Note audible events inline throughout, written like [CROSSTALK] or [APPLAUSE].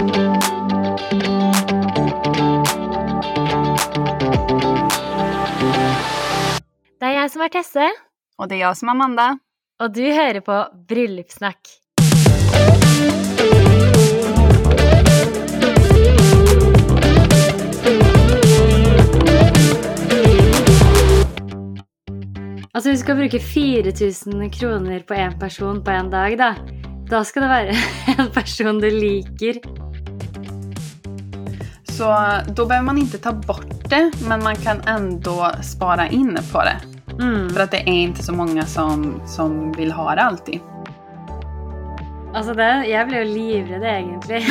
Det er jeg som er Tesse, Och det är jag som är Amanda. og du hører på Bryllupssnakk. Altså, vi skal bruke 4000 kroner på én person på en dag, da. Da skal det være [LAUGHS] en person du liker. Så då behöver man inte ta bort det, men man kan ändå spara in på det. Mm. För att det är inte så många som, som vill ha det alltid. Altså, det, jeg ble jo livredd, egentlig. [LAUGHS]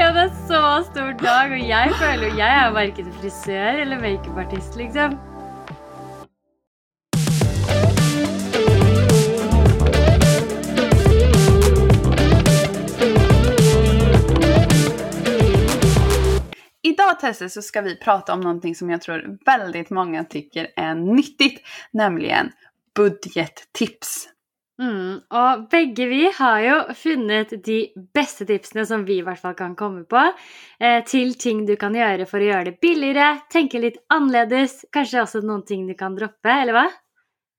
ja, det er så stor dag, og jeg føler jo Jeg er jo verken frisør eller makeupartist, liksom. Idag Tesse så ska vi prata om någonting som jag tror väldigt många tycker är nyttigt, nämligen budgettips. Mm, og begge vi har jo funnet de beste tipsene som vi i hvert fall kan komme på, eh, til ting du kan gjøre for å gjøre det billigere, tenke litt annerledes, kanskje også noen ting du kan droppe, eller hva?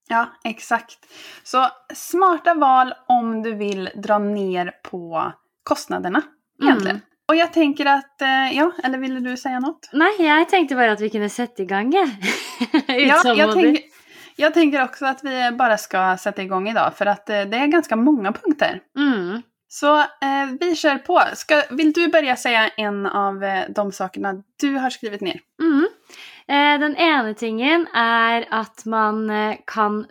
Ja, exakt. Så smarta val om du vill dra ner på kostnaderna egentligen. Mm. Och jag tänker att, eh, ja, eller ville du säga något? Nei, jeg tenkte bare at vi kunne sette i gang, jeg. [LAUGHS] Ja, jag, tänker, jag tänker också att vi bara ska sätta igång idag för att eh, det är ganska många punkter. Mm. Så eh, vi kör på. Ska, vill du börja säga en av eh, de sakerna du har skrivit ner? Mm. Eh, den ene tingen er at man kan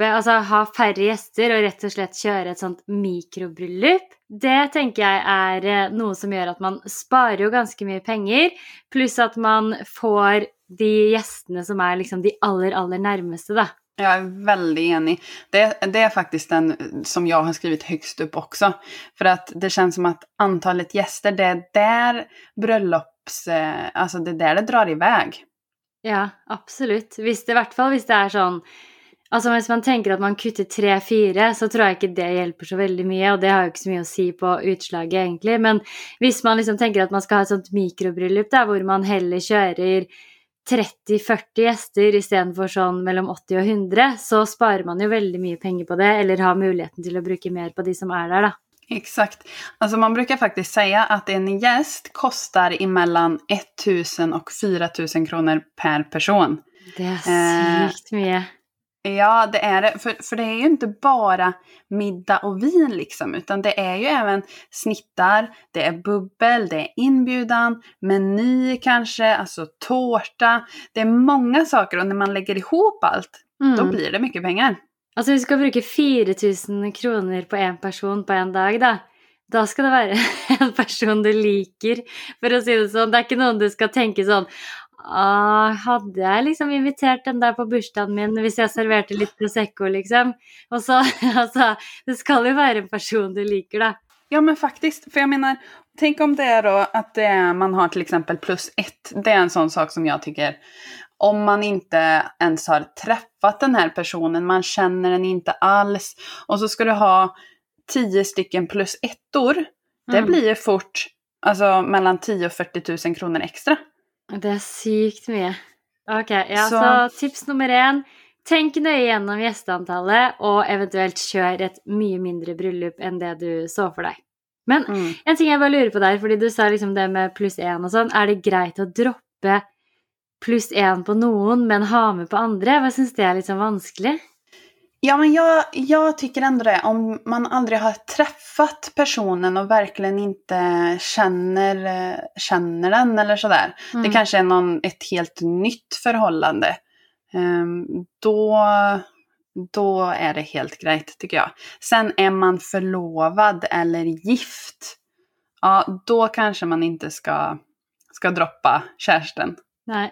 droppe, altså ha færre gjester og rett og slett kjøre et sånt mikrobryllup. Det tenker jeg er eh, noe som gjør at man sparer jo ganske mye penger, pluss at man får de gjestene som er liksom de aller, aller nærmeste, da. Jag är väldigt enig. Det, det är faktiskt den som jag har skrivit högst upp också. För att det känns som att antalet gäster, det är där bröllops... Eh, alltså det är där det drar iväg. Ja, absolutt. Hvis det, I hvert fall hvis det er sånn Altså Hvis man tenker at man kutter tre-fire, så tror jeg ikke det hjelper så veldig mye, og det har jo ikke så mye å si på utslaget, egentlig. Men hvis man liksom tenker at man skal ha et sånt mikrobryllup, da, hvor man heller kjører 30-40 gjester istedenfor sånn mellom 80 og 100, så sparer man jo veldig mye penger på det, eller har muligheten til å bruke mer på de som er der, da. Exakt. Alltså man brukar faktiskt säga att en gäst kostar emellan 1000 och 4000 kronor per person. Det er Eh, sykt mye. Ja, det är det. För, för det är ju inte bara middag och vin liksom, utan det är ju även snittar, det är bubbel, det är inbjudan, meny kanske, alltså tårta. Det är många saker och när man lägger ihop allt, då Mm. blir det mycket pengar. Altså, vi skal bruke 4000 kroner på én person på en dag, da. Da skal det være [LAUGHS] en person du liker, for å si det sånn. Det er ikke noen du skal tenke sånn ah, Hadde jeg liksom invitert den der på bursdagen min hvis jeg serverte litt Prosecco, liksom? Og så, [LAUGHS] altså Det skal jo være en person du liker, da. Ja men faktiskt, för jag menar, tänk om det är då att det är, man har till exempel plus ett. Det är en sån sak som jag tycker, om man inte ens har träffat den här personen, man känner den inte alls, och så ska du ha tio stycken plus ettor, det Mm. blir fort alltså, mellan 10 och 40 000 kronor extra. Det er sykt mye. Ok, ja, så, Så- tips nummer én. Tenk nøye gjennom gjesteantallet, og eventuelt kjør et mye mindre bryllup enn det du så for deg. Men Mm. en ting jeg bare lurer på der, fordi du sa liksom det med pluss én og sånn, er det greit å droppe pluss én på noen, men ha med på andre? Jeg syns det er litt sånn vanskelig. Ja, men jag, jag tycker ändå det. Om man aldrig har träffat personen och verkligen inte känner, eh, känner den eller sådär. Det Mm. kanske är någon, ett helt nytt förhållande. Ehm, då, då är det helt grejt tycker jag. Sen är man förlovad eller gift. Ja, då kanske man inte ska, ska droppa kärsten. Nei.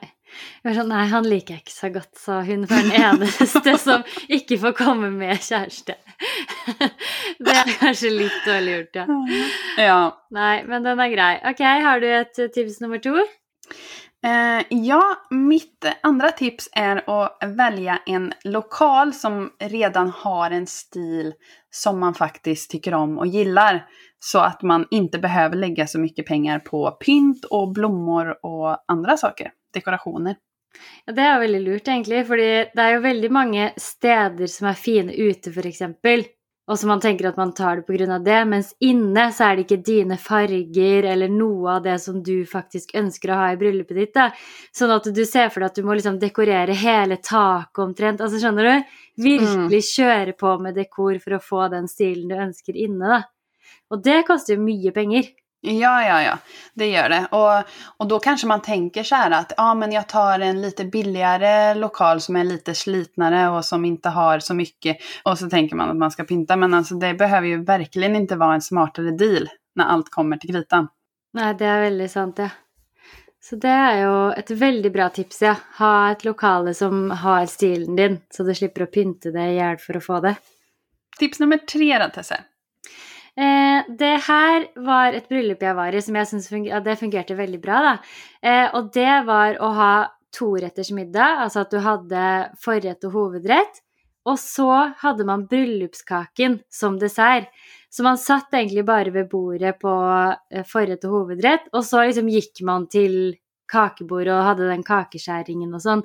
Jeg var sånn, nei, han liker jeg ikke så godt, [LAUGHS] [LAUGHS] så hun var den eneste som ikke får komme med kjæreste. Det er kanskje litt dårlig gjort, ja. Ja, Nei, men den er grei. Ok, har du et eh, tips nummer to? Eh, ja, mitt andra tips är att välja en lokal som redan har en stil som man faktiskt tycker om och gillar. Så att man inte behöver lägga så mycket pengar på pynt och blommor och andra saker, dekorationer. Ja, det er veldig lurt, egentlig. fordi det er jo veldig mange steder som er fine ute, f.eks. Og så man tenker at man tar det pga. det, mens inne så er det ikke dine farger eller noe av det som du faktisk ønsker å ha i bryllupet ditt. da. Sånn at du ser for deg at du må liksom dekorere hele taket omtrent. Altså, skjønner du? Virkelig kjøre på med dekor for å få den stilen du ønsker inne, da. Og det koster jo mye penger. Ja, ja, ja, det gör det. Och, och då kanske man tänker så här att ja, men jag tar en lite billigare lokal som är lite slitnare och som inte har så mycket. Och så tänker man att man ska pynta. Men alltså det behöver ju verkligen inte vara en smartare deal när allt kommer till kritan. Nej, det är väldigt sant, ja. Så det är ju ett väldigt bra tips, ja. Ha ett lokal som har stilen din, så du slipper att pynta dig ihjäl för att få det. Tips nummer tre då, Tesse. Eh, det här var ett bröllop jag var i som jag syns funger ja, det fungerade väldigt bra. Då. Eh, och det var att ha tvårättersmiddag, middag, alltså att du hade förrätt och huvudrätt och så hade man bröllopskakan som dessert. Så man satt egentligen bara vid bordet på eh, förrätt och huvudrätt och så liksom gick man till kakebordet och hade den kakeskäringen och sånt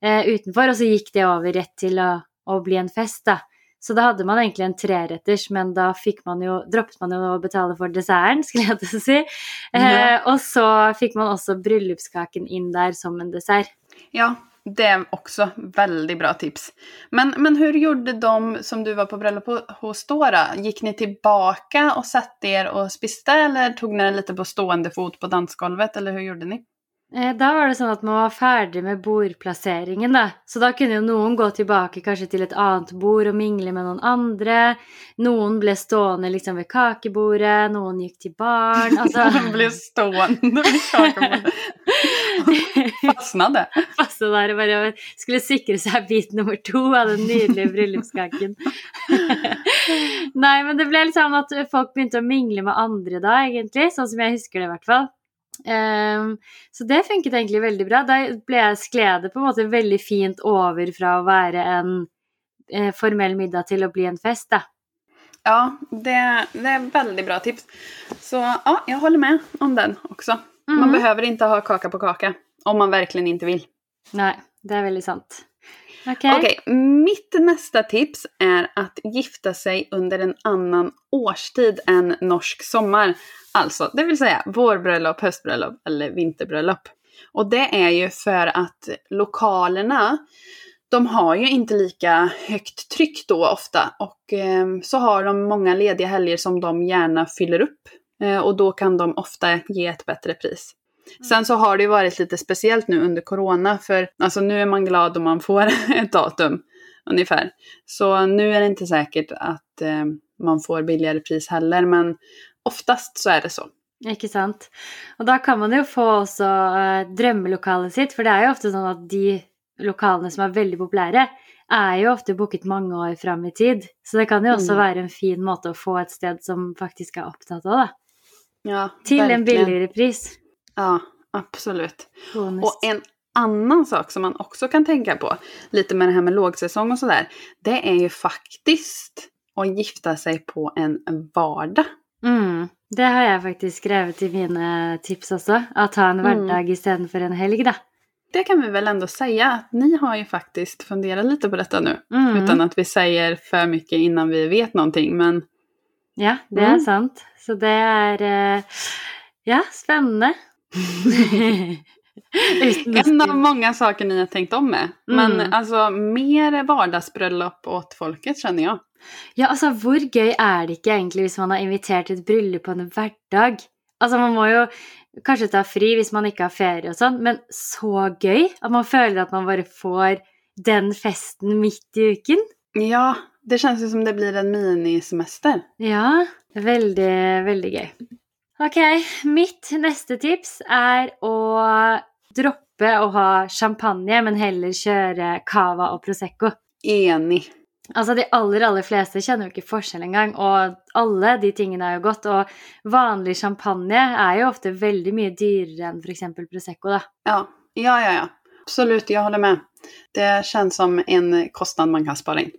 eh, utanför och så gick det över rätt till att, att bli en fest, da. Så da hadde man egentlig en treretters, men da fikk man jo, droppet man jo å betale for desserten, [LAUGHS] skulle jeg til å si. Eh, Ja. og så fikk man også bryllupskaken inn der som en dessert. Ja, det är också väldigt bra tips. Men, men hur gjorde de som du var på bröllop ho- hos då, då? Gick ni tillbaka och satte er och spiste eller tog ni det lite på stående fot på dansgolvet eller hur gjorde ni? Eh, Da var det sånn at man var ferdig med bordplasseringen, da. Så da kunne jo noen gå tilbake kanskje til et annet bord og mingle med noen andre. Noen ble stående liksom ved kakebordet, noen gikk til baren. [LAUGHS] Altså De blev stående vid kakebordet. [LAUGHS] Fastnade. passe der og bare skulle sikre seg bit nummer to av den nydelige bryllupskaken. [LAUGHS] Nei, men det ble sånn at folk begynte å mingle med andre da, egentlig. Sånn som jeg husker det, i hvert fall. Ehm, så det funket egentlig veldig bra. Da ble jeg skled det på en måte veldig fint over fra å være en eh, formell middag til å bli en fest, da. Ja, det, det är väldigt bra tips. Så ja, jag håller med om den också. Man Mhm. behöver inte ha kaka på kaka. Om man verkligen inte vill. Nei, det er veldig sant. Ok. Okej, mitt nästa tips är att gifta sig under en annan årstid än norsk sommar. Alltså, det vill säga vårbröllop, höstbröllop eller vinterbröllop. Och det är ju för att lokalerna, de har ju inte lika högt tryck då ofta. Och eh, så har de många lediga helger som de gärna fyller upp. Eh, och då kan de ofta ge ett bättre pris. Sen så har det ju varit lite speciellt nu under corona för alltså nu är man glad om man får [LAUGHS] ett datum ungefär. Så nu är det inte säkert att eh, man får billigare pris heller men oftast så är det så. Ikke sant. Og da kan man jo få også eh, drømmelokalet sitt, for det er jo ofte sånn at de lokalene som er veldig populære, er jo ofte booket mange år fram i tid. Så det kan jo også Mm. være en fin måte å få et sted som faktisk er opptatt av, da. Ja, Til en verkligen. billigere pris. Ja, absolut. Bonus. Och en annan sak som man också kan tänka på, lite med det här med lågsäsong och sådär, det är ju faktiskt att gifta sig på en vardag. Mm. Det har jeg faktisk skrevet i mine tips også. At ha en Mm. hverdag istedenfor en helg, da. Det kan vi väl ändå säga att ni har ju faktiskt funderat lite på detta nu. Mm. Utan att vi säger för mycket innan vi vet någonting. Men Ja, det Mm. er sant. Så det er eh, Ja, spennende. [LAUGHS] En av många saker ni har tänkt om med. Men Mm. alltså mer vardagsbröllop åt folket känner jag. Ja, altså, hvor gøy er det ikke egentlig hvis man har invitert til et bryllup på en hverdag? Altså, man må jo kanskje ta fri hvis man ikke har ferie og sånn, men så gøy at man føler at man bare får den festen midt i uken. Ja, det känns ju som det blir en minisemester. Ja, veldig, veldig gøy. Ok, mitt neste tips er å droppe å ha champagne, men heller kjøre cava og prosecco. Enig. Altså De aller aller fleste kjenner jo ikke forskjell engang, og alle de tingene er jo godt. Og vanlig champagne er jo ofte veldig mye dyrere enn f.eks. Prosecco, da. Ja, ja, ja, ja. Absolut, jag håller med. Det känns som en kostnad man kan spara in.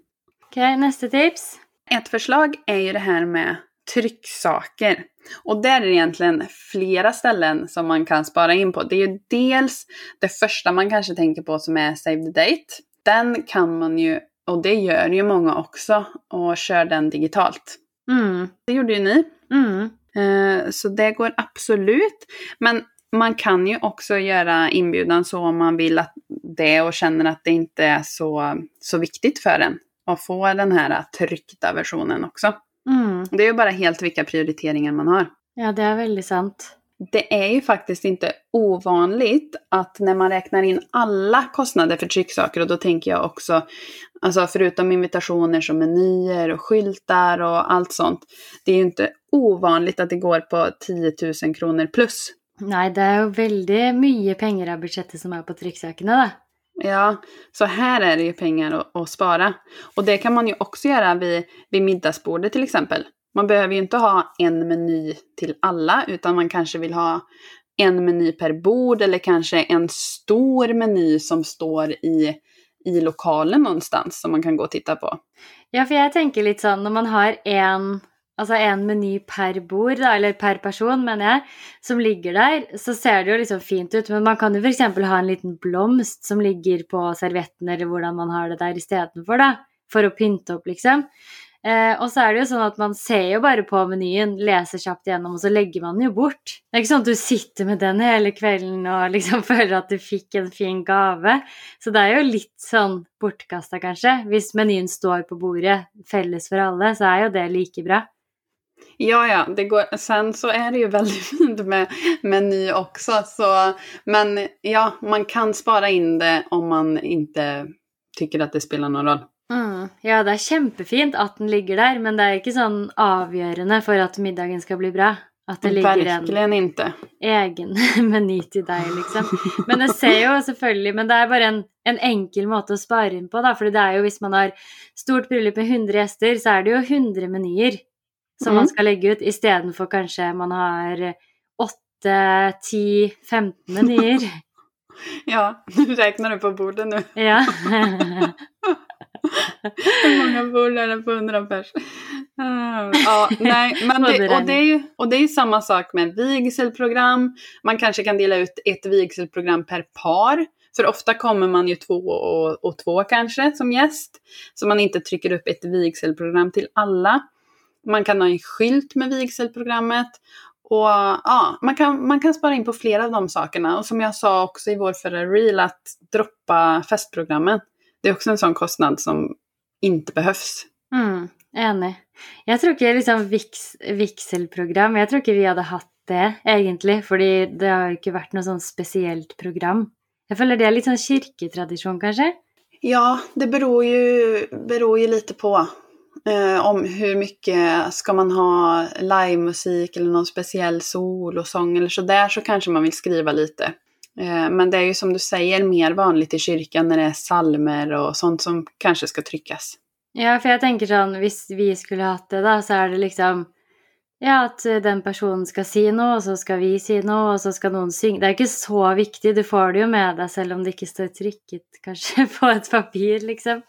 Ok, neste tips. Ett förslag är ju det här med trycksaker. Och där är det egentligen flera ställen som man kan spara in på. Det är ju dels det första man kanske tänker på som är Save the Date. Den kan man ju, och det gör ju många också, och kör den digitalt. Mm. Det gjorde ju ni. Mm. Eh, Så det går absolut. Men man kan ju också göra inbjudan så om man vill att det och känner att det inte är så, så viktigt för en att få den här tryckta versionen också. Mm. Det är ju bara helt vilka prioriteringar man har. Ja, det er veldig sant. Det är ju faktiskt inte ovanligt att när man räknar in alla kostnader för trycksaker, och då tänker jag också, alltså förutom invitationer som menyer och skyltar och allt sånt, det är ju inte ovanligt att det går på 10 000 kronor plus. Nei, det er jo veldig mye penger av budsjettet som er på trykksakene, da. Ja, så här är det ju pengar att, att spara. Och det kan man ju också göra vid, vid middagsbordet till exempel. Man behöver ju inte ha en meny till alla, utan man kanske vill ha en meny per bord eller kanske en stor meny som står i, i lokalen någonstans som man kan gå och titta på. Ja, för jag tänker lite sånn när man har en, altså en meny per bord, da, eller per person, mener jeg, som ligger der, så ser det jo liksom fint ut. Men man kan jo f.eks. ha en liten blomst som ligger på servietten, eller hvordan man har det der istedenfor, da. For å pynte opp, liksom. Eh, og så er det jo sånn at man ser jo bare på menyen, leser kjapt gjennom, og så legger man den jo bort. Det er ikke sånn at du sitter med den hele kvelden og liksom [LAUGHS] føler at du fikk en fin gave. Så det er jo litt sånn bortkasta, kanskje. Hvis menyen står på bordet felles for alle, så er jo det like bra. Ja, ja, det går. Sen så är det ju väldigt [LAUGHS] fint med meny också. Så, men ja, man kan spara in det om man inte tycker att det spelar någon roll. Mm. Ja, det er kjempefint at den ligger der, men det er ikke sånn avgjørende for at middagen skal bli bra. At det ligger en Verkligen inte. egen [LAUGHS] meny til deg, liksom. Men det ser jo selvfølgelig Men det er bare en, en enkel måte å spare inn på, da. For det er jo hvis man har stort bryllup med 100 gjester, så er det jo 100 menyer som man Mm. skal legge ut, istedenfor kanskje man har 8, 10, 15 menyer. Ja, nu räknar du på bordet nu. Ja. [LAUGHS] Hur många bord är det på 100 pers? Ah, Ja, nej, [LAUGHS] men det, och, det är ju, och det är samma sak med vigselprogram. Man kanske kan dela ut ett vigselprogram per par. För ofta kommer man ju två och, och två kanske som gäst. Så man inte trycker upp ett vigselprogram till alla. Man kan ha en skylt med vigselprogrammet. Och ja, man kan, man kan spara in på flera av de sakerna. Och som jag sa också i vår förra reel, att droppa festprogrammen. Det är också en sån kostnad som inte behövs. Mm, enig. Jeg tror ikke liksom viks, vigselprogram Jeg tror ikke vi hadde hatt det, egentlig. Fordi det har ikke vært noe sånn spesielt program. Jeg føler det er litt sånn kirketradisjon, kanskje? Ja, det beror ju, beror ju lite på eh, om hur mycket ska man ha livemusik eller någon speciell solosång eller sådär så kanske man vill skriva lite. Eh, men det är ju som du säger mer vanligt i kyrkan när det är salmer och sånt som kanske ska tryckas. Ja, for jeg tenker sånn Hvis vi skulle hatt det, da, så er det liksom Ja, at eh, den personen skal si noe, og så skal vi si noe, og så skal noen synge. Det er ikke så viktig. Du får det jo med deg selv om det ikke står trykket kanskje [LAUGHS] på et papir, liksom.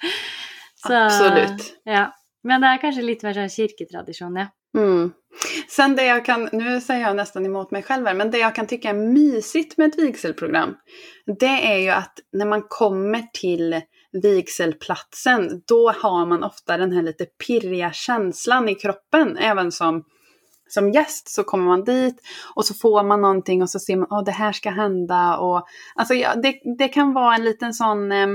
Så, Absolut. Ja. Men det är kanske lite mer sånn ja. Mm. Sen det jag kan, nu säger jag nästan emot mig själv här, men det jag kan tycka är mysigt med ett vigselprogram, det är ju att när man kommer till vigselplatsen, då har man ofta den här lite pirriga känslan i kroppen, även som som gäst så kommer man dit och så får man någonting och så ser man att det här ska hända. Och, alltså, ja, det, det kan vara en liten sån, eh,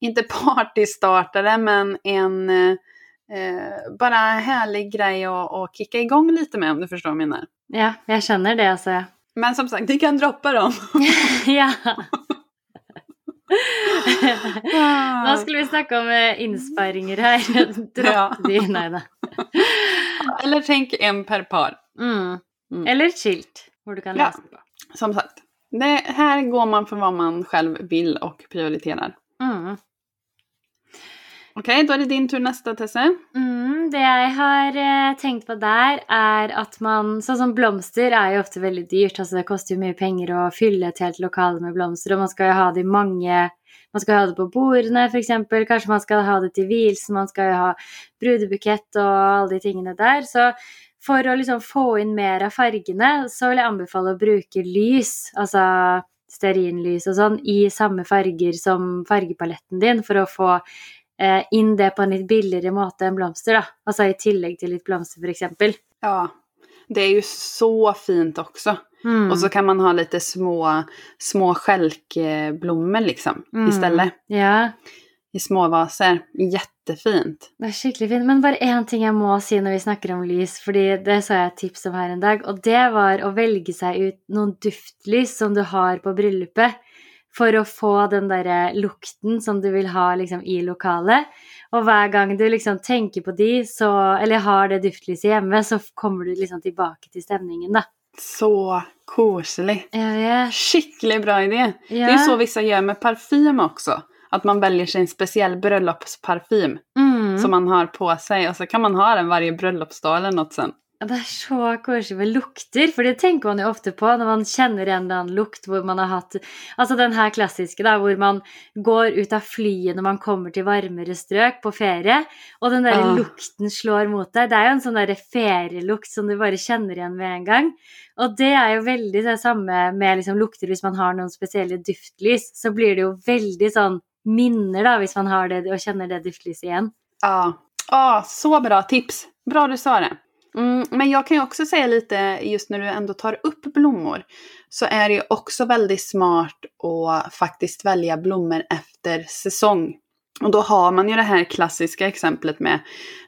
inte [LAUGHS] partystartare, men en eh, eh, bara härlig grej att, att kicka igång lite med om du förstår vad jag menar. Ja, jeg skjønner det, altså. ja. Men som sagt, ni kan droppa dem. [LAUGHS] ja. Ah. Nå skulle vi snakke om eh, innsparinger her. [LAUGHS] Dropp nei da. Eller tänk en per par. Mm. Mm. Eller skilt, hvor du kan Ja. på. Som sagt, det, här går man för vad man själv vill och prioriterar. Mm. Okej, då är det din tur nästa Tesse. Mm, det jeg har eh, tenkt på der, er at man Sånn som blomster er jo ofte veldig dyrt. Altså det koster jo mye penger å fylle et helt lokale med blomster, og man skal jo ha det i mange Man skal ha det på bordene, f.eks. Kanskje man skal ha det til vielsen, man skal jo ha brudebukett og alle de tingene der. Så for å liksom få inn mer av fargene, så vil jeg anbefale å bruke lys, altså stearinlys og sånn, i samme farger som fargepaletten din, for å få eh, inn det på en litt billigere måte enn blomster, da. Altså i tillegg til litt blomster, f.eks. Ja, det är ju så fint också. Mm. Och så kan man ha lite små, små stjälkblommor liksom Mm. istället. Ja, I små vaser. Jättefint. det er skikkelig fint. Men bare én ting jeg må si når vi snakker om lys, fordi det så jeg et tips om her en dag, og det var å velge seg ut noen duftlys som du har på bryllupet, for å få den derre lukten som du vil ha liksom i lokalet. Og hver gang du liksom tenker på de, så, eller har det duftlyset hjemme, så kommer du liksom tilbake til stemningen, da. Så koselig. Skickligt bra idé. Det är Ja. så vissa gör med parfym också. Att man väljer sig en speciell bröllopsparfym Mm. som man har på sig och så kan man ha den varje bröllopsdag eller något sen. Det er så koselig med lukter, for det tenker man jo ofte på når man kjenner en eller annen lukt hvor man har hatt Altså den her klassiske, da, hvor man går ut av flyet når man kommer til varmere strøk på ferie, og den der Ah. lukten slår mot deg. Det er jo en sånn derre ferielukt som du bare kjenner igjen med en gang. Og det er jo veldig det samme med liksom lukter hvis man har noen spesielle duftlys, så blir det jo veldig sånn minner, da, hvis man har det og kjenner det duftlyset igjen. Ja, ah, så bra tips. Bra du sa det. Mm, men jag kan ju också säga lite, just när du ändå tar upp blommor, så är det ju också väldigt smart att faktiskt välja blommor efter säsong. Och då har man ju det här klassiska exemplet med,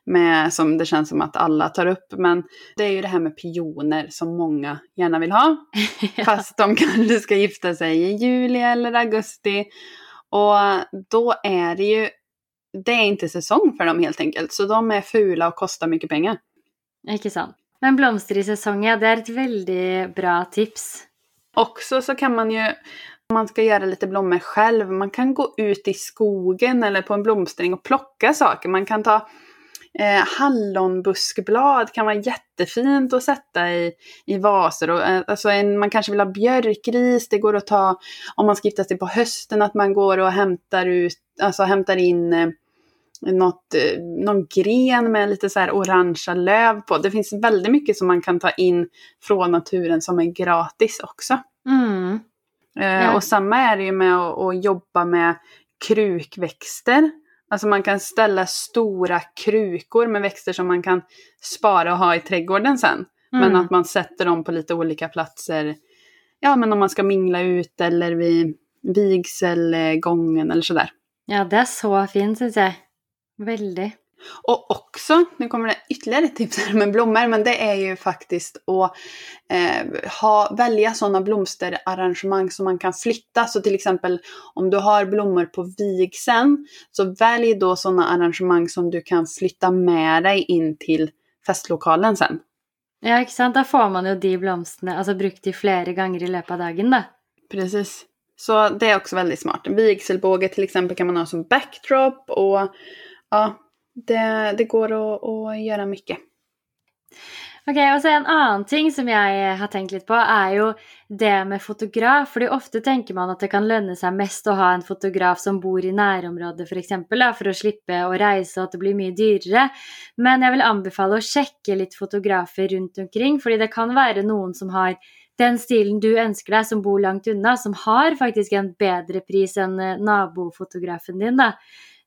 med, som det känns som att alla tar upp, men det är ju det här med pioner som många gärna vill ha. [LAUGHS] Fast de kanske ska gifta sig i juli eller augusti. Och då är det ju, det är inte säsong för dem helt enkelt. Så de är fula och kostar mycket pengar. Ikke sant? Men blomster i sesong, ja, det är ett väldigt bra tips. Också så kan man ju, om man ska göra lite blommor själv, man kan gå ut i skogen eller på en blomstring och plocka saker. Man kan ta eh, hallonbuskblad, kan vara jättefint att sätta i, i vaser. Och, eh, alltså en, man kanske vill ha björkris, det går att ta, om man ska gifta sig på hösten, att man går och hämtar, ut, alltså hämtar in eh, något, eh, någon gren med lite så här orangea löv på. Det finns väldigt mycket som man kan ta in från naturen som är gratis också. Mm. Eh, Ja. Och samma är det ju med att, att jobba med krukväxter. Alltså man kan ställa stora krukor med växter som man kan spara och ha i trädgården sen. Men Mm. att man sätter dem på lite olika platser. Ja, men om man ska mingla ut eller vid vigselgången eller sådär. Ja, det er så fint, syns jeg. Veldig. Och också, nu kommer det ytterligare tips här med blommor, men det är ju faktiskt att eh, ha, välja sådana blomsterarrangemang som man kan flytta. Så till exempel om du har blommor på vigseln, så välj då sådana arrangemang som du kan flytta med dig in till festlokalen sen. Ja, ikke sant? Da får man jo de blomstene altså brukt de flere ganger i løpet av dagen, da. Precis. Så det är också väldigt smart. En vigselbåge till exempel kan man ha som backdrop och ja, det, det går att, att göra mycket. Okej, okay, och sen En annan ting som jag eh, har tänkt lite på, är ju det med fotograf. För ofta tänker man att det kan löna sig mest att ha en fotograf som bor i närområdet för exempel, för att slippa och resa och att det blir mycket dyrare. Men jag vill anbefala att checka lite fotografer runt omkring, för det kan vara någon som har den stilen du önskar dig, som bor långt undan, som har faktiskt en bättre pris än eh, nabofotografen din. Då.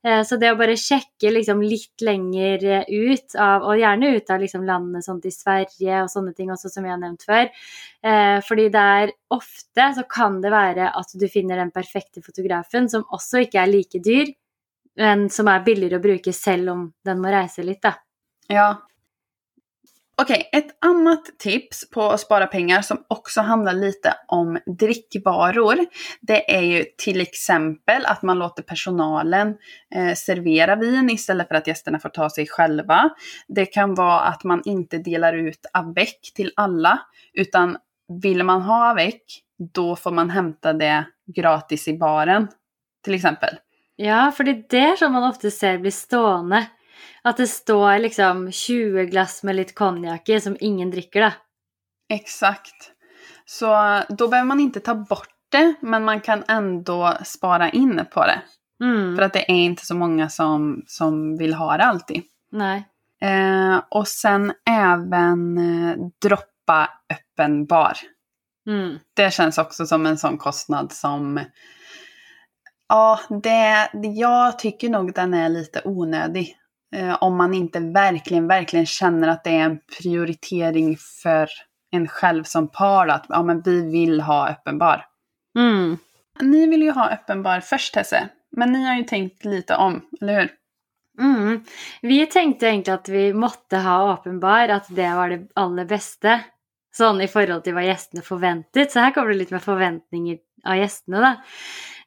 Eh, så det å bare sjekke liksom litt lenger ut av, og gjerne ut av liksom landene sånn til Sverige og sånne ting også, som jag har nevnt før. Eh, Fordi det er ofte så kan det være at du finner den perfekte fotografen, som også ikke er like dyr, men som er billigere å bruke selv om den må reise litt, da. Ja. Okej, ett annat tips på att spara pengar som också handlar lite om drickvaror. Det är ju till exempel att man låter personalen eh, servera vin istället för att gästerna får ta sig själva. Det kan vara att man inte delar ut avec till alla, utan vill man ha avec, då får man hämta det gratis i baren, till exempel. Ja, för det är det man ofta ser blir stående. Att det står liksom 20 glass med lite konjak i som ingen dricker då. Exakt. Så då behöver man inte ta bort det, men man kan ändå spara in på det. Mm. För att det är inte så många som, som vill ha det alltid. Nej. Eh, och sen även eh, droppa öppen bar. Mm. Det känns också som en sån kostnad som... Ja, det, jag tycker nog den är lite onödig. Eh, om man inte verkligen, verkligen känner att det är en prioritering för en själv som par. Att ja, men vi vill ha öppen bar. Mm. Ni vill ju ha öppen bar först Tesse. Men ni har ju tänkt lite om, eller hur? Mm. Vi tänkte egentligen att vi måste ha öppen bar, att det var det allra bästa. Sånn i förhållande till vad gästerna förväntat. Så här kommer det lite med förväntningar av gästerna då.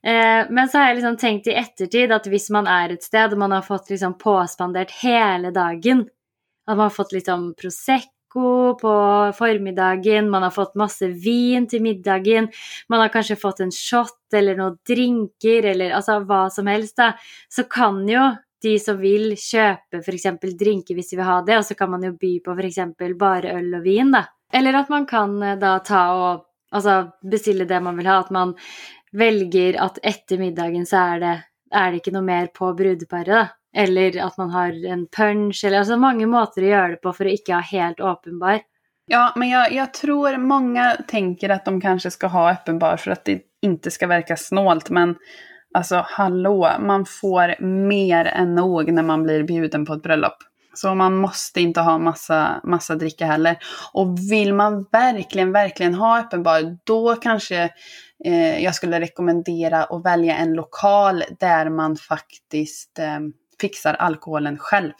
Eh, men så har jag liksom tänkt i eftertid att om man är ett ställe och man har fått liksom påspandert hela dagen, att man har fått liksom prosecco på förmiddagen, man har fått massa vin till middagen, man har kanske fått en shot eller några drinkar eller alltså vad som helst då, så kan ju de som vill köpa för exempel drinkar om de vill ha det, och så kan man ju by på för exempel bara öl och vin då. Eller att man kan eh, då ta och alltså, beställa det man vill ha, att man väljer att efter middagen så är det, är det inte något mer på brudparet då. Eller att man har en punch, eller alltså många måter att göra det på för att inte ha helt uppenbar. Ja, men jag, jag tror många tänker att de kanske ska ha öppenbar för att det inte ska verka snålt. Men alltså hallå, man får mer än nog när man blir bjuden på ett bröllop. Så man måste inte ha massa, massa dricka heller. Och vill man verkligen, verkligen ha öppenbar då kanske eh, jag skulle rekommendera att välja en lokal där man faktiskt eh, fixar alkoholen själv.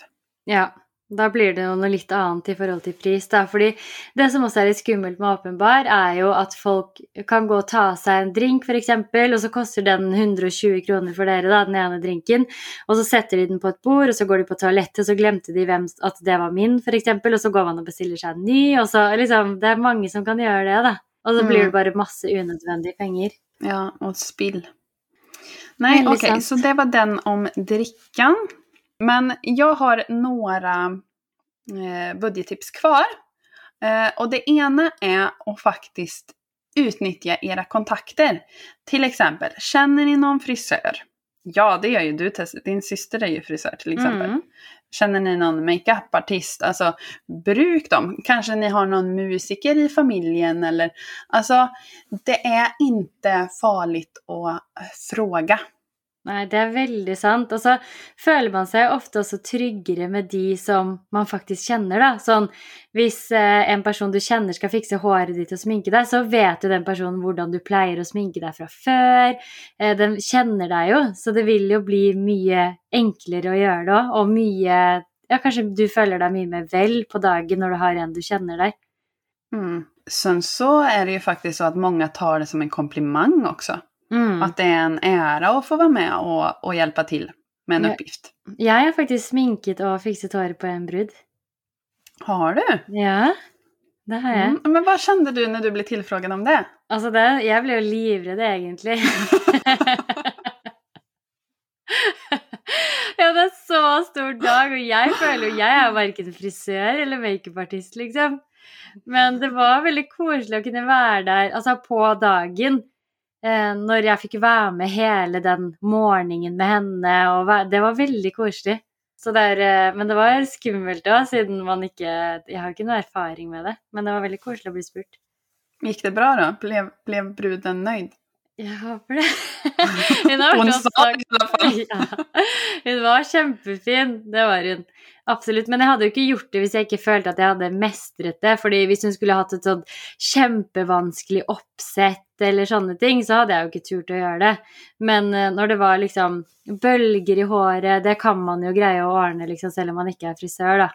Ja, då blir det något lite annat i förhållande till pris. Då. Fordi det som också är lite skummelt med öppen bar, är ju att folk kan gå och ta sig en drink för exempel, och så kostar den 120 kronor för dere, den ena drinken. Och så sätter de den på ett bord, och så går de på toalettet, och så glömde de vem, att det var min, för exempel, och så går man och beställer sig en ny. Och så, liksom, det är många som kan göra det. Då. Och så blir det bara massa onödiga pengar. Ja, och spill. Okej, sant. så det var den om drickan. Men jag har några eh, budgettips kvar. Eh, och det ena är att faktiskt utnyttja era kontakter. Till exempel, känner ni någon frisör? Ja, det gör ju du Tess. Din syster är ju frisör till exempel. Mm. Känner ni någon makeupartist? Alltså, bruk dem. Kanske ni har någon musiker i familjen eller... Alltså, det är inte farligt att eh, fråga. Nej, det är väldigt sant. Och så føler man sig ofta så tryggare med de som man faktiskt känner. Da. Sånn, hvis eh, en person du känner ska fixa håret ditt och sminka dig, så vet ju den personen hur du pleier att sminka dig från før. Eh, den känner dig ju, så det vill ju bli mycket enklare att göra då. Och mycket, ja, kanske du føler dig mycket mer väl på dagen när du har en du känner dig. Mm. Sen så är det ju faktiskt så att många tar det som en komplimang också. Mm. Att det är en ära att få vara med och, och hjälpa till med en Ja. uppgift. Jag har faktiskt sminkat och fixat håret på en brud. Har du? Ja, det har jag. Mm. Men vad kände du när du blev tillfrågad om det? Altså det, jeg ble jo livredd, egentlig. [LAUGHS] ja, det er så stor dag, og jeg føler jo jeg er verken frisør eller makeupartist, liksom. Men det var veldig koselig å kunne være der, altså på dagen. Eh, når jeg fikk være med hele den morgenen med henne, og det var veldig koselig. Så det er, eh, men det var skummelt òg, siden man ikke Jeg har ikke noe erfaring med det, men det var veldig koselig å bli spurt. Gick det bra då? Blev, blev bruden nöjd? Jeg håper det. [LAUGHS] Hun har Hon vært sa det i alla fall. [LAUGHS] ja. Hun var kjempefin, det var hun. Absolutt. Men jeg hadde jo ikke gjort det hvis jeg ikke følte at jeg hadde mestret det. fordi hvis hun skulle hatt et sånt kjempevanskelig oppsett eller sånne ting, så hadde jeg jo ikke turt å gjøre det. Men eh, når det var liksom bølger i håret, det kan man jo greie å ordne liksom, selv om man ikke er frisør, da.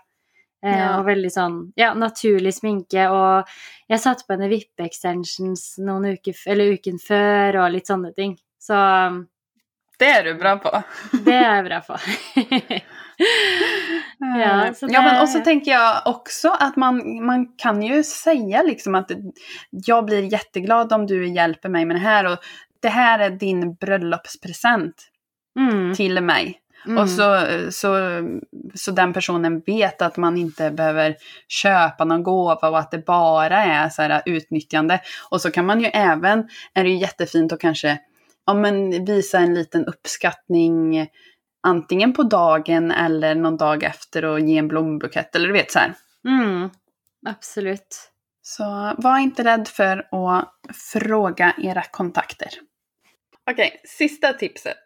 Eh, Ja. Og veldig sånn ja, naturlig sminke. Og jeg satte på henne vippe-extensions noen uker, eller uken før, og litt sånne ting. Så Det är du bra på. det är jag bra på. [LAUGHS] Ja, så ja men det- och så tänker jag också att man, man kan ju säga liksom att jag blir jätteglad om du hjälper mig med det här och det här är din bröllopspresent. Mm. till mig. Mm. Och så, så, så den personen vet att man inte behöver köpa någon gåva och att det bara är så här utnyttjande. Och så kan man ju även, är det ju jättefint att kanske ja, men visa en liten uppskattning antingen på dagen eller någon dag efter och ge en blombukett eller du vet så här. Mm. Absolut. Så var inte rädd för att fråga era kontakter. Okej, sista tipset.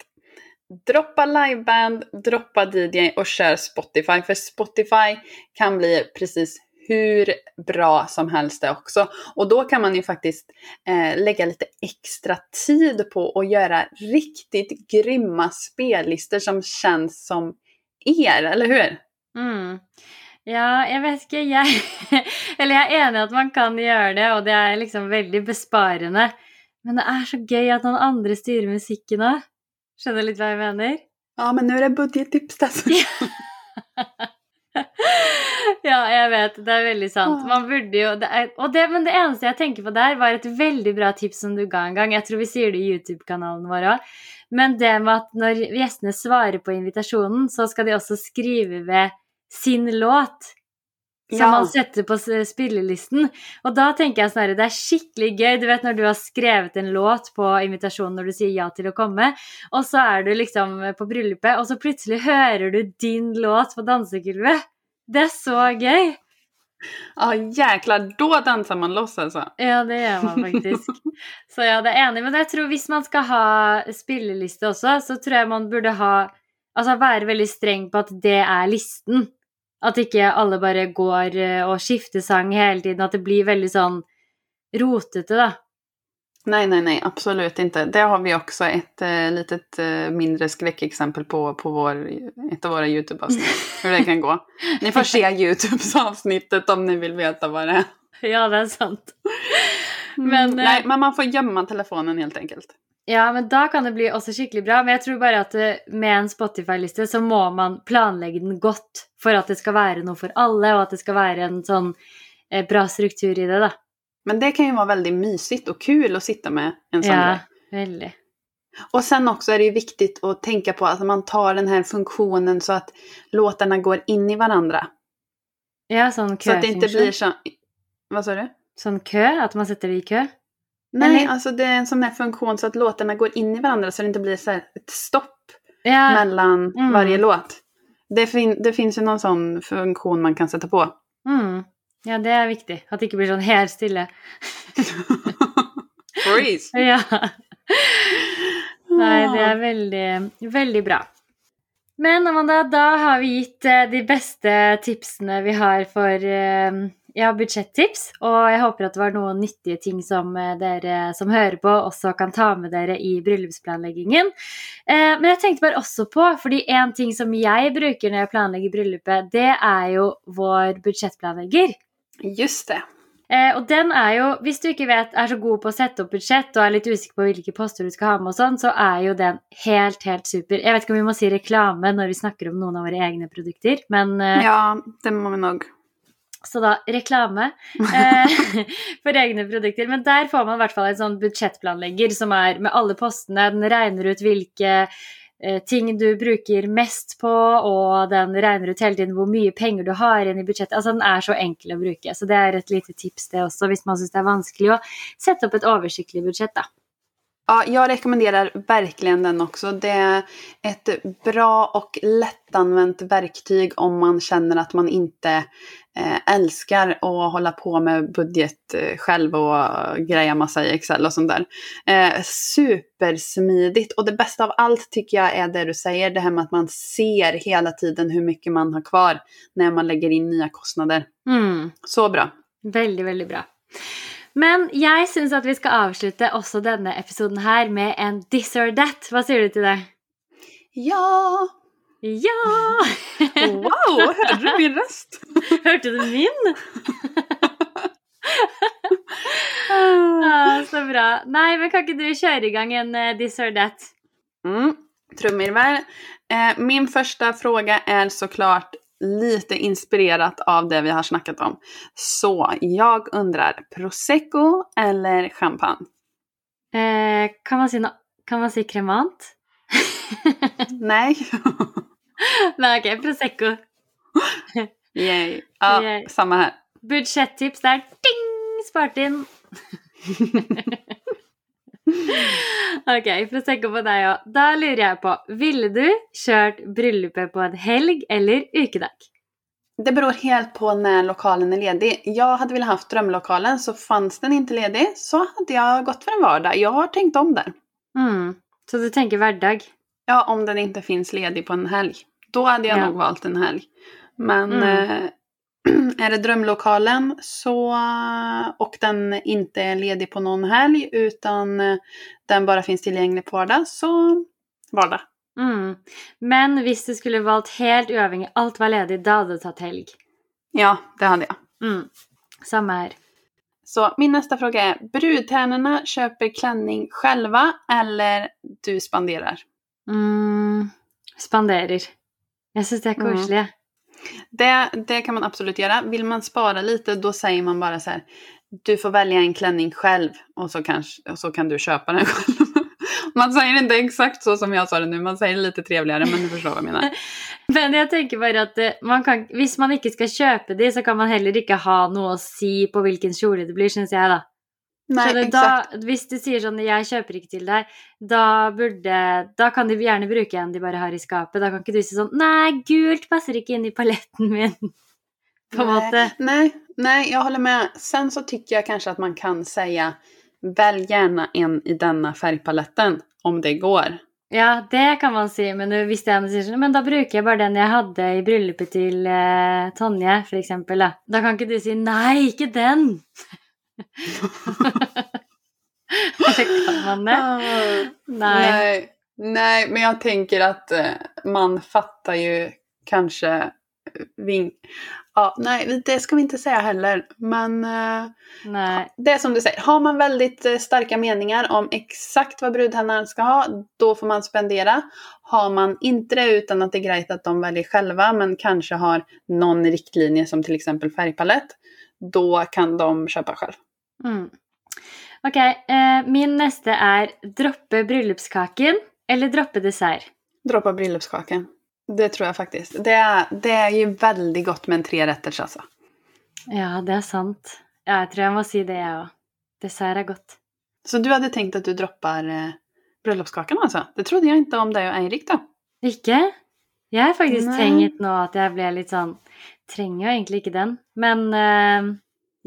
Droppa liveband, droppa DJ och kör Spotify. För Spotify kan bli precis hur bra som helst det också. Och då kan man ju faktiskt eh, lägga lite extra tid på att göra riktigt grymma spellistor som känns som er, eller hur? Mm. Ja, jeg vet ikke, jeg [LAUGHS] Eller jeg er enig i at man kan gjøre det, og det er liksom veldig besparende. Men det er så gøy at noen andre styrer musikken òg. Skjønner du litt hva jeg mener? Ja, men nu är det budgettips där. [LAUGHS] [LAUGHS] ja, jeg vet. Det er veldig sant. Man burde jo det er, og det, Men det eneste jeg tenker på der, var et veldig bra tips som du ga en gang. Jeg tror vi sier det i YouTube-kanalen vår òg. Men det med at når gjestene svarer på invitasjonen, så skal de også skrive ved sin låt. Som Ja. man setter på s- spillelisten. Og da tenker jeg sånn her, det er skikkelig gøy. Du vet når du har skrevet en låt på invitasjonen når du sier ja til å komme, og så er du liksom på bryllupet, og så plutselig hører du din låt på dansegulvet. Det er så gøy! Ja, jäklar, då dansar man loss alltså. Ja, det gjør man faktisk. [LAUGHS] Så ja, det er enig. Men jeg tror hvis man skal ha spilleliste også, så tror jeg man burde ha Altså være veldig streng på at det er listen. At ikke alle bare går eh, og skifter sang hele tiden. At det blir veldig sånn rotete. Nej, nej, nej, absolut inte. Det har vi också ett eh, litet eh, mindre skräckexempel på, på vår, ett av våra YouTube-avsnitt. [LAUGHS] Hur det kan gå. Ni får se [LAUGHS] YouTube-avsnittet om ni vill veta vad det är. Ja, det er sant. Men, eh, nej, men man får gömma telefonen helt enkelt. Ja, men da kan det bli også skikkelig bra. Men jeg tror bare at eh, med en Spotify-liste så må man planlegge den godt for at det skal være noe for alle, og at det skal være en sånn eh, bra struktur i det, da. Men det kan ju vara väldigt mysigt och kul att sitta med en sån Ja, grej. veldig. Och sen också är det ju viktigt att tänka på att man tar den här funktionen så att låtarna går in i varandra. Ja, sånn Så att det inte blir så... Vad sa du? Sånn kø? At man setter det i kø? Nej, Eller- alltså det är en sån här funktion så att låtarna går in i varandra så det inte blir så ett stopp Ja, mellan Mm. varje låt. Det, fin det finns ju någon sån funktion man kan sätta på. mm. Ja, det er viktig. At det ikke blir sånn helt stille. [LAUGHS] Freeze! [LAUGHS] Ja. Nei, det er veldig, veldig bra. Men Amanda, da har vi gitt eh, de beste tipsene vi har for eh, ja, budsjettips. Og jeg håper at det var noen nyttige ting som eh, dere som hører på, også kan ta med dere i bryllupsplanleggingen. Eh, Men jeg tenkte bare også på, fordi en ting som jeg bruker når jeg planlegger bryllupet, det er jo vår budsjettplanlegger. Just det. Eh, og den er jo, hvis du ikke vet, er så god på å sette opp budsjett og er litt usikker på hvilke poster du skal ha med og sånn, så er jo den helt, helt super. Jeg vet ikke om vi må si reklame når vi snakker om noen av våre egne produkter, men eh, Ja, det må vi nog. så da reklame eh, [LAUGHS] for egne produkter. Men der får man i hvert fall en sånn budsjettplanlegger som er med alle postene. Den regner ut hvilke eh, ting du bruker mest på, og den regner ut hele tiden hvor mye penger du har igjen i budsjettet. Altså Den er så enkel å bruke. Så det er et lite tips det også, hvis man syns det er vanskelig å sette opp et oversiktlig budsjett. da. Ja, jag rekommenderar verkligen den också. Det är ett bra och lättanvänt verktyg om man känner att man inte eh, älskar att hålla på med budget eh, själv och greja massa i Excel och sånt där. Eh, supersmidigt och det bästa av allt tycker jag är det du säger, det här med att man ser hela tiden hur mycket man har kvar när man lägger in nya kostnader. Mm. Så bra. Veldig, veldig bra. Men jeg syns at vi skal avslutte også denne episoden her med en this or that. Hva sier du til det? Ja! Ja! Wow, hörde du min röst? Hørte du min? [LAUGHS] [LAUGHS] ah, så bra. Nei, men kan ikke du kjøre i gang en eh, this or that? Mm, trumvirvel. Eh, min första fråga är såklart lite inspirerat av det vi har snackat om. Så jag undrar, prosecco eller champagne? Eh, kan, man si no kan man si kremant? [LAUGHS] Nej. Nei, ok, Prosecco. [LAUGHS] Yay. Ja, Yay. samma här. Budsjettips der. Ding! Spart inn. [LAUGHS] [LAUGHS] ok, Prosecco på deg òg. Da lurer jeg på, ville du kjørt bryllupet på en helg eller ukedag? Det beror helt på när lokalen är ledig. Jag hade velat haft drömlokalen, så fanns den inte ledig så hade jag gått för en vardag. Jag har tänkt om där. Mm. Så du tenker hverdag? Ja, om den inte finns ledig på en helg. Då hade jag Ja. nog valt en helg. Men Mm. eh, [CLEARS THROAT] är det drömlokalen så, och den inte är ledig på någon helg utan eh, den bara finns tillgänglig på vardag så vardag. Mm. Men hvis du skulle valgt helt uavhengig, alt var ledig, da hadde du tatt helg? Ja, det hade jag. Mm. Samme her. Så min nästa fråga är, brudtärnorna köper klänning själva eller du spenderar? Mm. Spanderer. Jeg syns de er Mm. Det, det kan man absolut göra. Vill man spara lite då säger man bara så här. Du får välja en klänning själv och så, kanske, och så kan du köpa den [LAUGHS] själv. Man säger inte exakt så som jag sa det nu, man säger det lite trevligare men du förstår vad jag menar. [LAUGHS] Men jag tänker bara att eh, man kan, om man inte ska köpa det så kan man heller inte ha något att säga på vilken kjol det blir, syns jag. Då. Nej, du? exakt. da, hvis du sier sånn 'jeg kjøper ikke til deg', da burde Da kan de gjerne bruke en de bare har i skapet. Da kan ikke du si sånn 'nei, gult passer ikke inn i paletten min'. [LAUGHS] På en måte. Nej, nej, nej, jag håller med. Sen så tycker jag kanske att man kan säga välj gärna en i denna färgpaletten om det går. Ja, det kan man si, men er en som sier sånn Men da bruker jeg bare den jeg hadde i bryllupet til eh, Tonje, for eksempel, da. Da kan ikke du si 'nei, ikke den'. Eller kan man det? Nei. Nej, nej, men jag tänker att eh, man fattar ju kanske eh, ving... Ja, nej, det ska vi inte säga heller. Men eh, Nei. det är som du säger, har man väldigt starka meningar om exakt vad brudtärnan ska ha, då får man spendera. Har man inte det utan att det är grejt att de väljer själva, men kanske har någon riktlinje som till exempel färgpalett, då kan de köpa själv. Mm. Ok, eh, min neste er droppe bryllupskaken eller droppe dessert. Droppa bröllopskakan. Det tror jag faktiskt. Det är, det är ju väldigt gott med en trerätters alltså. Ja, det er sant. Ja, jeg tror jeg må si det, jeg òg. Dessert er godt. Så du hade tänkt att du droppar eh, bröllopskakan alltså? Det trodde jag inte om dig och Eirik då. Ikke? Jeg har faktisk Nei. tenkt nå at jeg ble litt sånn Trenger jo egentlig ikke den, men eh,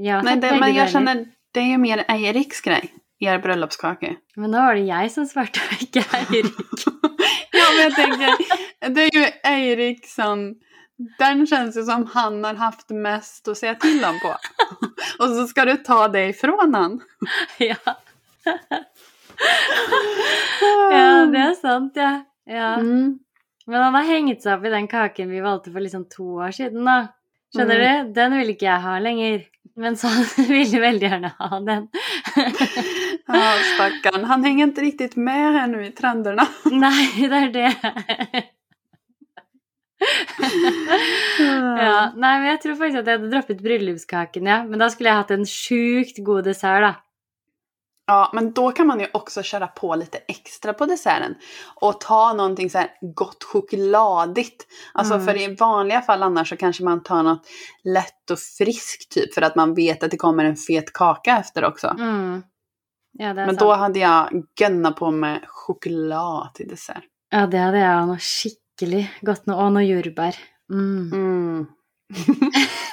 jeg Nej, fått det, men jag deler. Känner, det är ju mer Eiriks grej. Er bröllopskaka. Men nå var det jeg som ikke Eirik. [LAUGHS] Ja, men jag tänker, det är ju Eirik som... Den känns ju som han har haft mest att säga till om på. och så ska du ta det ifrån han. ja. ja, det er sant, ja. ja. Mm. Men han har hengt seg opp i den kaken vi valgte for liksom to år siden, da. Skjønner du? Den vil ikke jeg ha lenger. Men så [LAUGHS] han ville veldig gjerne ha den. [LAUGHS] Ja, stackarn. Han hänger inte riktigt med här nu i trenderna. [LAUGHS] Nei, det er det. ja. Nei, men jeg tror faktisk at jeg hadde droppet bryllupskaken, ja. Men da skulle jeg hatt en sjukt god dessert, da. Ja, men då kan man ju också köra på lite extra på desserten. Och ta någonting så här gott chokladigt. Alltså Mm. för i vanliga fall annars så kanske man tar något lätt och friskt typ. För att man vet att det kommer en fet kaka efter också. Mm. Ja, det Men sant. då hade jag gönnat på med choklad till dessert. Ja, det hadde jeg òg. Noe skikkelig godt noe. Og noe jordbær. Mm. [LAUGHS]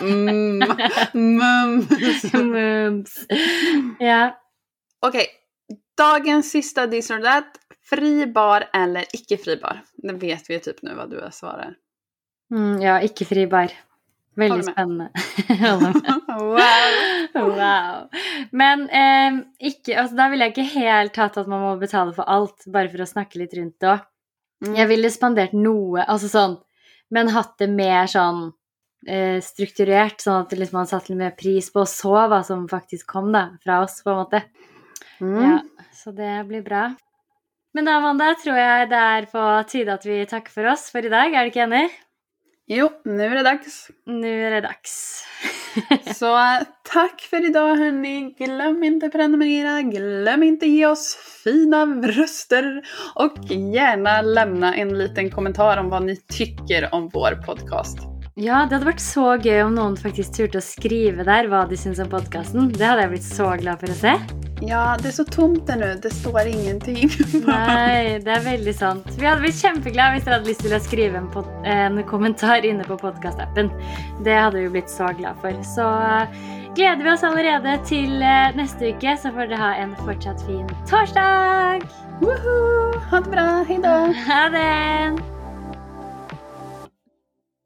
Mm. mm. Mums. Mums. Ja. Okej, dagens sista this or that. Fri bar eller icke fri bar? Det vet vi typ nu vad du svarar. Mm, ja, ikke fri bar. Holder med. wow! [LAUGHS] Wow. Men eh, ikke, altså, da ville jeg ikke helt tatt at man må betale for alt, bare for å snakke litt rundt det òg. Mm. Jeg ville spandert noe, altså sånn, men hatt det mer sånn eh, strukturert, sånn at liksom man satte litt mer pris på og så hva som faktisk kom da, fra oss, på en måte. Mm. Ja, så det blir bra. Men da, Amanda, tror jeg det er på tide at vi takker for oss for i dag. Er du ikke enig? Jo, nu är det dags. Nå er det dags. [LAUGHS] Så eh, tack för idag hörni. Glöm inte prenumerera, glöm inte ge oss fina röster och gärna lämna en liten kommentar om vad ni tycker om vår podcast. Ja, det hade varit så kul om någon faktiskt turte skriva där vad de syns om podcasten. Det hade jag blivit så glad för att se. Ja, det är så tomt där nu. Det står ingenting. Nej, det är väldigt sant. Vi hade blivit jätteglada om ni hade lust att skriva en, en kommentar inne på podcastappen. Det hade vi blivit så glada för. Så uh, gläder vi oss allerede till uh, nästa vecka så får ni ha en fortsatt fin torsdag! Woho! Ha det bra, hejdå! Ha det!